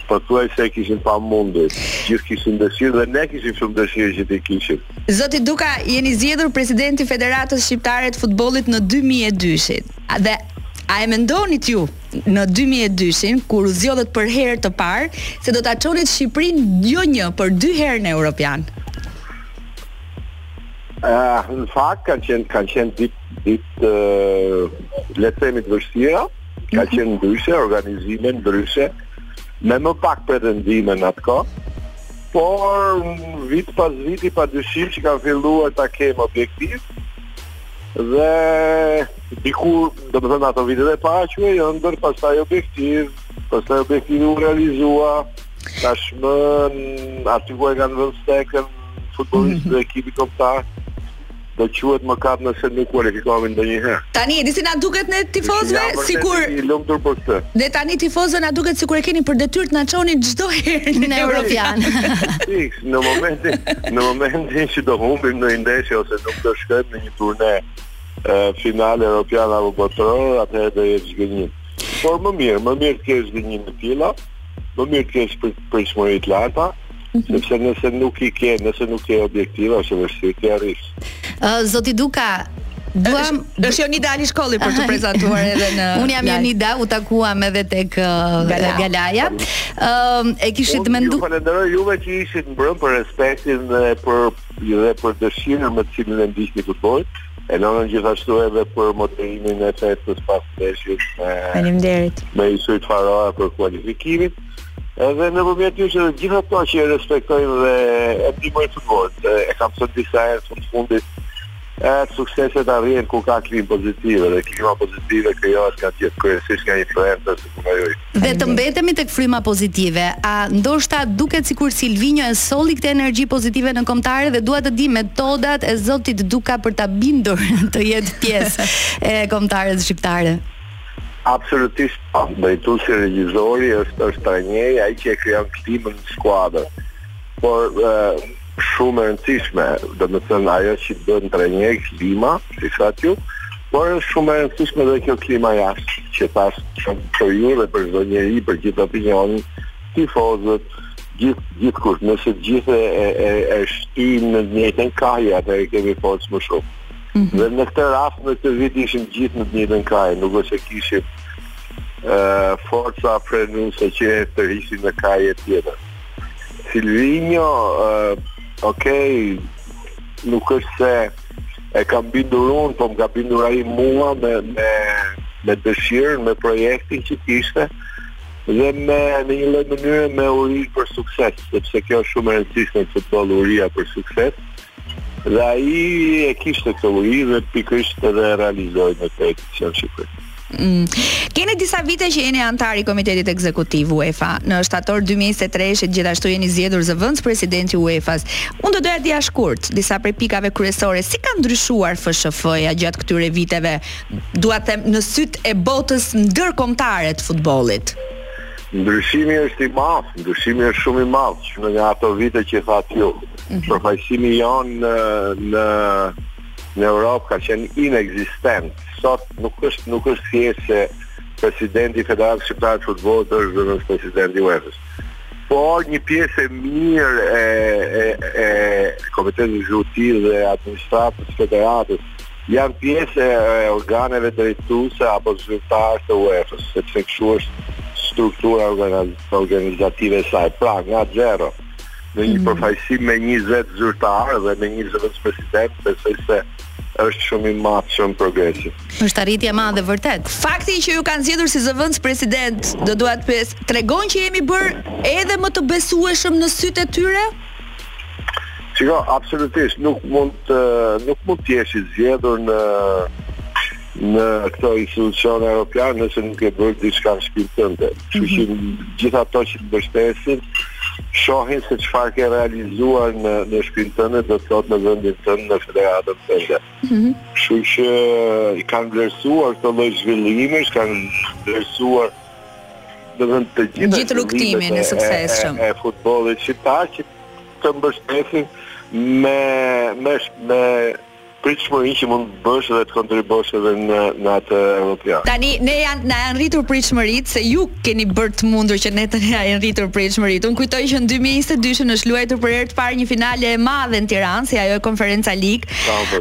pothuajse e kishin të pamundur, gjithë kishin dëshirë dhe ne kishim shumë dëshirë që t'i kishim. Zoti Duka, jeni zgjedhur president i Federatës Shqiptare të Futbollit në dy mijë e dyshin. Dhe a e mendonit ju në dy mijë e dyshin, kur u zgjodhët për herë të parë, se do ta çonit Shqipërinë jo një, por dy herë në Europian? Eh, në fakt kanë qenë kanë qenë ditë ditë le të themi të vështira, ka mhm. qenë ndryshe, organizime ndryshe, me më pak pretendime në atë kohë. Por vit pas viti pa dyshim që kemi filluar ta kemi objektiv. Dhe dikur, domethënë ato vitet e para qe ëndërr, pastaj objektiv, pastaj objektivi u realizua. Tashmë aty ku e kanë vënë stekën futbollistët e ekipit kombëtar. do të quhet mëkat nëse nuk kualifikohemi ndonjëherë. Tani e di se na duket ne tifozëve sikur i lumtur për këtë. Ne tani tifozëve na duket sikur e keni për detyrë të na çoni çdo herë në Europian. Fiks, në momentin, në momentin që do humbim një ndeshje ose nuk do shkojmë në një turne finale europian apo botëror, atëherë do jetë zhgënjim. Por më mirë, më mirë të kesh zhgënjime të tilla, më mirë të kesh pritshmëri të larta, Sepse nëse nuk i ke, nëse nuk ke objektiva, është e vështirë t'i arrish. Ë zoti Duka, Duam është një ideal i shkolli për të prezantuar edhe në Unë jam një ida, u takuam edhe tek uh, Gala. Galaja. Ëm e kishit menduar. Ju falenderoj juve që ishit mbrëmë për respektin dhe për dhe për dëshirën me të cilën e ndiqni futbollin. Edhe gjithashtu edhe për moderimin e festës pas ndeshjes me Faleminderit. Me Ishujt Faroe për kualifikimin. Edhe nëpërmjet jush dhe gjithë ata që e respektojnë dhe e ndihmojnë futbollin, dhe e kam thënë disa herë fund fundit, e sukseset arrihen ku ka klimë pozitive, dhe klima pozitive krijohet nga të gjithë, kryesisht nga influencer së të nëjoj. Dhe të mbetemi tek fryma pozitive, a ndoshta duket sikur Silvinjo e solli këtë energji pozitive në kombëtare dhe dua të di metodat e zotit Duka për ta bindur të jetë pjesë e kombëtares shqiptare. Absolutisht po. Drejtuesi, regjizori është është trajneri, ai që e krijon klimën në skuadër. Por e, shumë e rëndësishme, domethënë ajo që bën trajneri klima, si thatë ju, por është shumë e rëndësishme dhe kjo klima jashtë, që thashë për ju dhe për çdo njeri, për gjithë opinionin, tifozët, gjithë gjithkush, nëse të gjithë e e, e shtyjnë në të njëjtën kahje, atëherë kemi forcë më shumë. Mm -hmm. Dhe në këtë rast në këtë vit ishim gjithë në të njëjtën kahje, nuk është se kishim ë uh, forca frenuese që e tërhiqnin në kahje tjetër. Silvinjo, uh, okay, nuk është se e kam bindur unë, po më ka bindur ai mua me me me dëshirën, me projektin që kishte dhe me në një lloj mënyre me urinë për sukses, sepse kjo është shumë e rëndësishme që të vlojë uria për sukses. Dhe ai e kishte këtë uri dhe pikërisht edhe realizoi në këtë edicion Shqipëri. Mm. Keni disa vite që jeni anëtar i Komitetit Ekzekutiv UEFA. Në shtator 2023-shës gjithashtu jeni zgjedhur zëvendës presidenti i UEFA-s. Unë do doja dija shkurt disa prej pikave kryesore si ka ndryshuar FSHF-ja gjatë këtyre viteve, dua të them në sytë e botës ndërkombëtare të futbollit. Ndryshimi është i madh, ndryshimi është shumë i madh që në ato vite që the ti. Mhm. Përfaqësimi jonë në në në Europë ka qenë inekzistent. Sot nuk është nuk është thjesht se presidenti i Federatës Shqiptare të Futbollit është zëvendës presidenti i UEFA-s. Por një pjesë e mirë e e e komitetit ekzekutiv dhe administratës së federatës janë pjesë e organeve drejtuese apo zyrtare të UEFA-s, sepse kështu është struktura organizative e saj. Pra, nga zero, në një mm. përfaqësim me 20 zyrtarë dhe me një zëvendëspresident, besoj se është shumë i madh shumë progresi. Është arritje e madhe vërtet. Fakti që ju kanë zgjedhur si zëvendës president, do doja të pyes, tregon që jemi bërë edhe më të besueshëm në sytë e tyre? Shiko, absolutisht nuk mund të nuk mund të jesh i zgjedhur në në këto institucione europiane nëse nuk ke bërë diçka në shpinë tënde. Kështu që mhm. gjithë ato që të mbështesin, shohin se çfarë ke realizuar në në shpinë tënde do të thotë në vendin tënd në federatën tënde. Mhm. Kështu që i kanë vlerësuar këto lloj zhvillimesh, kanë vlerësuar në vend të gjithë gjithë rrugtimin e suksesshëm e, e, e futbollit shqiptar që të mbështesin me me me pritshmëri që mund të bësh dhe të kontribuosh edhe në në atë europian. Tani ne janë na janë rritur pritshmëritë se ju keni bërë të mundur që ne të na janë rritur pritshmëritë. Unë kujtoj që në dy mijë e njëzet e dyshin është luajtur për herë të parë një finale e madhe në Tiranë, si ajo e Konferenca Lig.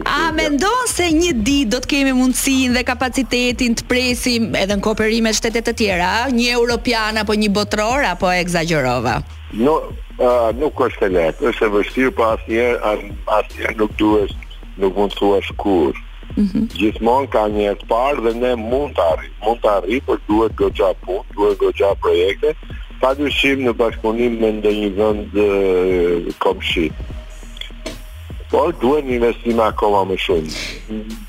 A mendon se një ditë do të kemi mundësinë dhe kapacitetin të presim edhe në kooperim me shtete të tjera, një europian apo një botëror apo e ekzagjerova? Jo, uh, nuk është e lehtë, është e vështirë, po asnjëherë asnjëherë nuk duhet, nuk mund të thuash kurrë. Mm -hmm. Gjithmonë ka një herë të parë dhe ne mund të arrijmë, mund të arrijmë, por duhet goxha punë, duhet goxha projekte, pa dyshim në bashkëpunim me ndonjë vend komshi. Por duhet një investim akoma më shumë.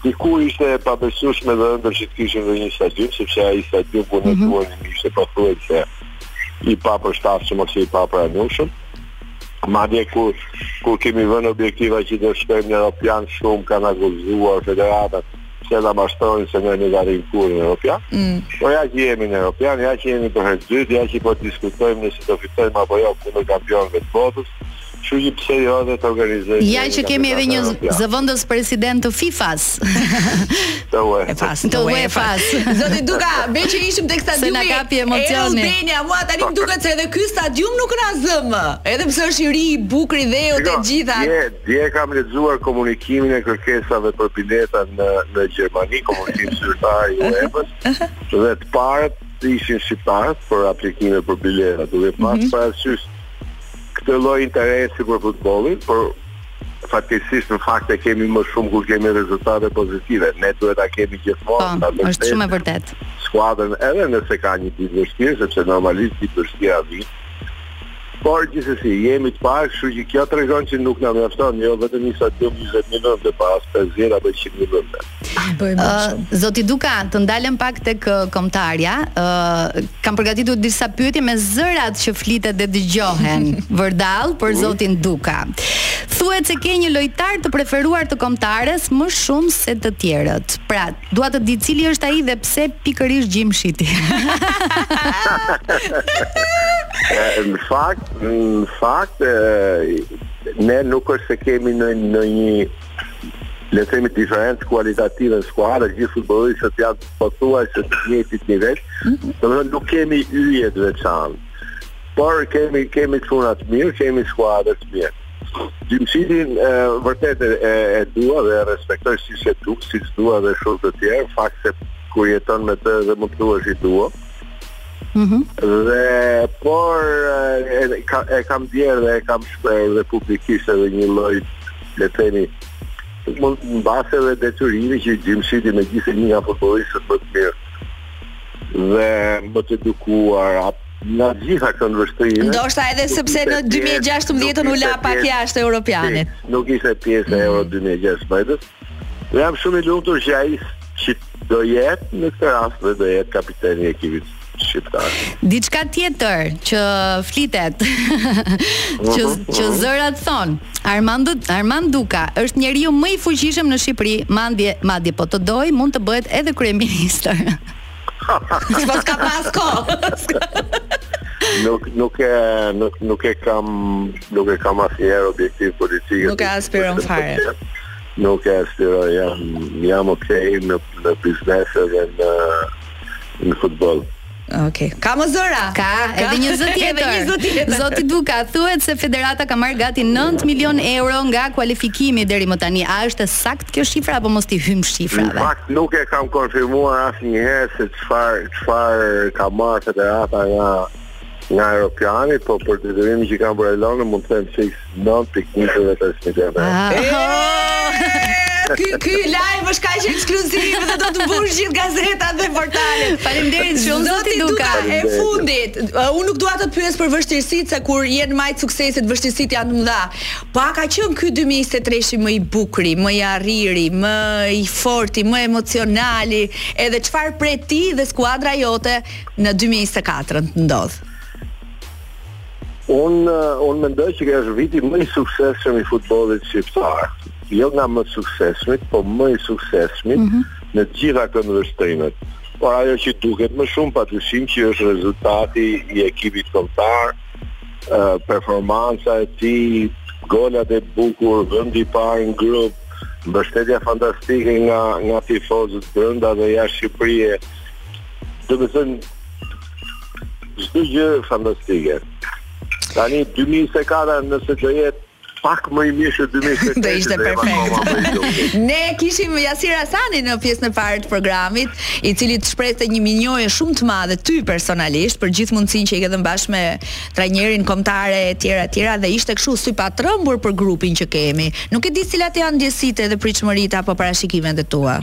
Dikur ishte e pabesueshme dhe ëndërr që të kishim dhe një stadium, sepse ai stadium ku ne mm -hmm. luanim ishte pothuajse i papërshtatshëm ose i papranueshëm. Madje kur kur kemi vënë objektiva që do shkojmë në Europian shumë kanë akuzuar federatën se na mashtrojnë se ne nuk arrijmë kurrë në Europian. Mm. Po ja që jemi në Europian, ja që jemi për herë të dytë, ja që po diskutojmë nëse do fitojmë apo jo kundër kampionëve të botës. Kështu që pse jo edhe të organizojmë. Ja që kemi edhe një zëvendës president të FIFA-s. Të UEFA. Të UEFA. Zoti Duka, meqë ishim tek stadiumi. Se na kapi emocioni. Albania, mua tani më duket se edhe ky stadium nuk na zë më. Edhe pse është i ri, i bukur, i dheu të gjitha. Je, dje kam lexuar komunikimin e kërkesave për bileta në në Gjermani, komunikim zyrtar i UEFA-s. Dhe të parët ishin shqiptarët për aplikime për bileta, duke pas mhm. parasysh këtë lloj interesi për futbollin, por faktikisht në fakt e kemi më shumë kur kemi rezultate pozitive. Ne duhet ta kemi gjithmonë ta po, është shumë e vërtetë. Skuadrën edhe nëse ka një ditë vështirë, sepse normalisht ditë të vështira vijnë. Por gjithsesi jemi të parë, kështu që kjo tregon që nuk na mjafton jo vetëm një stadium 20 mijë, por as 50 apo 100 mijë. Ah, bëjmë më shumë. Uh, Zoti Duka, të ndalem pak tek uh, kombëtarja. Ë uh, kam përgatitur disa pyetje me zërat që flitet dhe dëgjohen vërdall për zotin Duka. Thuhet se ke një lojtar të preferuar të kombëtares më shumë se të tjerët. Pra, dua të di cili është ai dhe pse pikërisht Gjimshiti. në fakt, në fakt, ne nuk është se kemi në, në një le të themi diferencë kualitative në skuadër, gjithë futbollistët janë pothuajse të njëjtit nivel. Mhm. Domethënë nuk kemi yje të veçantë. Por kemi kemi çuna të mirë, kemi skuadër të mirë. Gjimshitin e, vërtet e, e dua dhe e respektoj si se du, si se dua dhe shumë të tjerë, fakt se kur jeton me të dhe mund të duash i dua. Mm -hmm. Dhe por e, e, ka, e kam ndjerë dhe e kam shprehur dhe publikisht edhe një lloj le të themi, mund mbase dhe detyrimi që Gjimshiti megjithëse një nga futbollistët më të mirë dhe më të edukuar nga gjitha këndvështrimet. Ndoshta edhe sepse në 2016-ën u la pak jashtë europianit. Nuk ishte pjesë e Euro 2016-s. Dhe jam shumë i lumtur që ai që do jetë në këtë rast dhe do jetë kapiteni i ekipit. shqiptar. Diçka tjetër që flitet, që mhm, që mhm. zërat thonë, Armand Armand Duka është njeriu më i fuqishëm në Shqipëri, madje madje po të dojë mund të bëhet edhe kryeministër. Çfarë ka pas kohë? nuk nuk e nuk nuk e kam nuk e kam asnjëherë objektiv politik. Nuk e aspiron fare. Nuk e aspiroj, jam jam okay në në biznes edhe në në futboll. Okej. Okay. Ka më zëra. Ka, ka edhe një zë tjetër. një zë tjetër. Zoti Duka thuhet se federata ka marrë gati 9 milion euro nga kualifikimi deri më tani. A është e saktë kjo shifra apo mos t'i hyjmë shifrave? Në fakt nuk e kam konfirmuar asnjëherë se çfarë çfarë ka marrë federata nga nga Europiani, po për detyrimin që kam për Elonën mund të them se Nëntë pikë njëzet e pesë milion euro. Ky ky live është kaq ekskluziv dhe do të mbush gjithë gazetat dhe portalet. Faleminderit shumë zoti Duka. E fundit, uh, unë nuk dua të pyes për vështirësitë se kur je në majë të suksesit, vështirësitë janë të mëdha. Po a ka qenë ky 2023-shi më i bukuri, më i arrituri, më i forti, më emocionali, edhe çfarë pret ti dhe skuadra jote në 2024-ën të ndodh? Un un mendoj që është viti më i suksesshmi i futbollit shqiptar. Jo nga më suksesshmit, po më i suksesshmit mm -hmm. në të gjitha këndvështrimet. Por ajo që duket më shumë padyshim që është rezultati i ekipit kombëtar, performanca e tij, golat e bukur, vendi i parë në grup, mbështetja fantastike nga nga tifozët brenda dhe jashtë Shqipërisë. Domethënë Çdo gjë fantastike. Tani 2024 nëse do jetë pak më i mirë se 2023. Do ishte perfekt. Ne kishim Jasir Asani në pjesën e parë të programit, i cili të shprehte një mirënjohje shumë të madhe ty personalisht për gjithë mundësinë që i ke dhënë bashkë me trajnerin kombëtar etj etj dhe ishte kështu sypatrembur për grupin që kemi. Nuk e di cilat janë ndjesitë dhe pritshmëritë apo parashikimet e tua.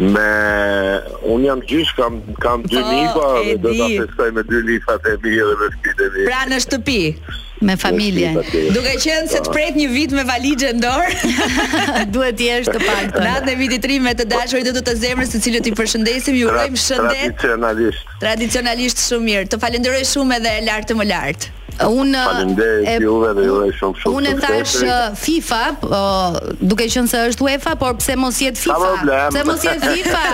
Me un jam gjysh kam kam dy po, nipa dhe do ta festoj me dy nipat e mi dhe me fëmijët e mi. Pra në shtëpi me familjen. Duke qenë se të po. pret një vit me valixhe në dorë, duhet të jesh të paktën. Natën e vitit të ri me të dashurit e tu të zemrës, të cilët i përshëndesim, ju urojmë shëndet. Tradicionalisht. Tradicionalisht shumë mirë. Të falenderoj shumë edhe lart e më lart. Unë Faleminderit e, juve dhe juve shumë shumë. Unë thash FIFA, po, duke qenë se është UEFA, por pse mos jet FIFA? Pse mos jet FIFA?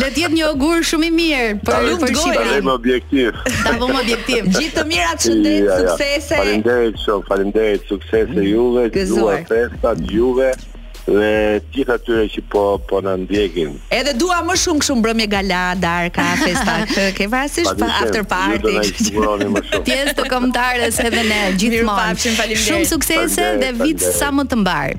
Le të jetë një ogur shumë i mirë për për Shqipërinë. Ta vëmë objektiv. Ta vëmë objektiv. Gjithë të mirat, shëndet, ja, ja. suksese. Faleminderit shumë, faleminderit, suksese juve, ju festa juve. dhe gjithë atyre që po po na ndjekin. Edhe dua më shumë kështu mbrëmje gala, darka, festa. Këtë ke parasysh pa after party. Pjesë të kombëtares edhe ne gjithmonë. Shumë suksese dhe vit sa më të mbar.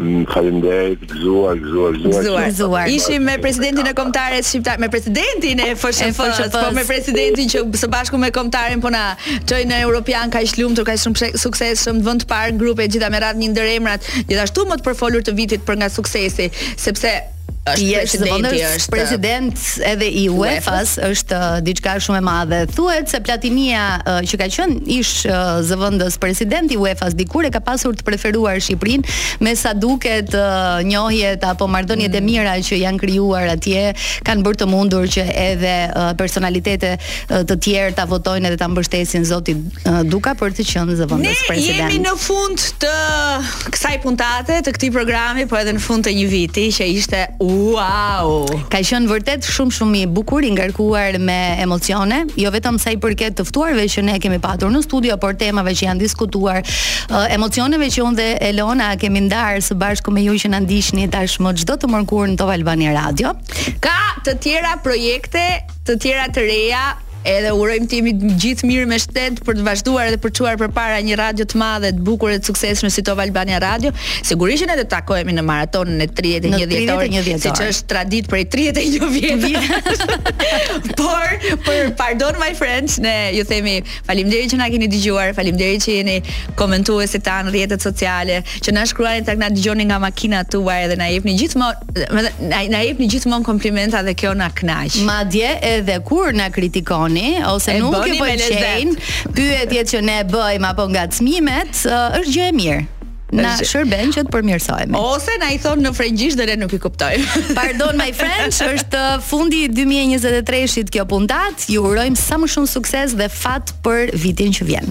Mm, faleminderit, gëzuar, gëzuar, gëzuar. Gëzuar. Ishim me presidentin e kombëtares shqiptare, me presidentin e FSHF, po me presidentin që së bashku me kombëtaren po na çon në Europian kaq lumtur, kaq shumë suksesshëm, vend të parë në grup e gjitha me radhë një ndër emrat Gjithashtu më të përfolur të vitit për nga suksesi, sepse është zëvendëspresidenti është president edhe i UEFA-s është uh, diçka shumë e madhe. Thuhet se Platinia uh, që ka qenë ish uh, zëvendës president i UEFA-s dikur e ka pasur të preferuar Shqipërinë me sa duket uh, njohjet apo marrëdhëniet mm. e mira që janë krijuar atje kanë bërë të mundur që edhe uh, personalitete të tjerë ta votojnë dhe ta mbështesin zotin Duka për të qenë zëvendës president. Ne jemi në fund të kësaj puntate, të këtij programi, po edhe në fund të një viti që ishte wow. Ka qenë vërtet shumë shumë i bukur, i ngarkuar me emocione, jo vetëm sa i përket të ftuarve që ne kemi patur në studio, por temave që janë diskutuar, emocioneve që unë dhe Elona kemi ndarë së bashku me ju që na ndiqni tashmë çdo të mërkurë në Top Albania Radio. Ka të tjera projekte të tjera të reja, edhe urojmë të jemi gjithë mirë me shëndet për të vazhduar dhe për të çuar përpara një radio të madhe, të bukur dhe të suksesshme si Top Albania Radio. Sigurisht që ne do të takohemi në maratonën e 31 dhjetorit, siç është traditë prej 31 vjetësh. Por, për pardon my friends, ne ju themi faleminderit që na keni dëgjuar, faleminderit që jeni komentuesit tanë në rrjetet sociale, që na shkruani tek na dëgjoni nga makina tuaj dhe na jepni gjithmonë Na na jepni gjithmonë komplimenta dhe kjo na kënaq. Madje edhe kur na kritikoni ose e nuk ju pëlqejnë pyetjet që ne bëjmë apo ngacmimet, është gjë e mirë. Na shërben që të përmirësohemi. Ose na i thon në frëngjisht dhe ne nuk i kuptojmë. Pardon my friends, është fundi i 2023-shit kjo puntat. Ju urojmë sa më shumë sukses dhe fat për vitin që vjen.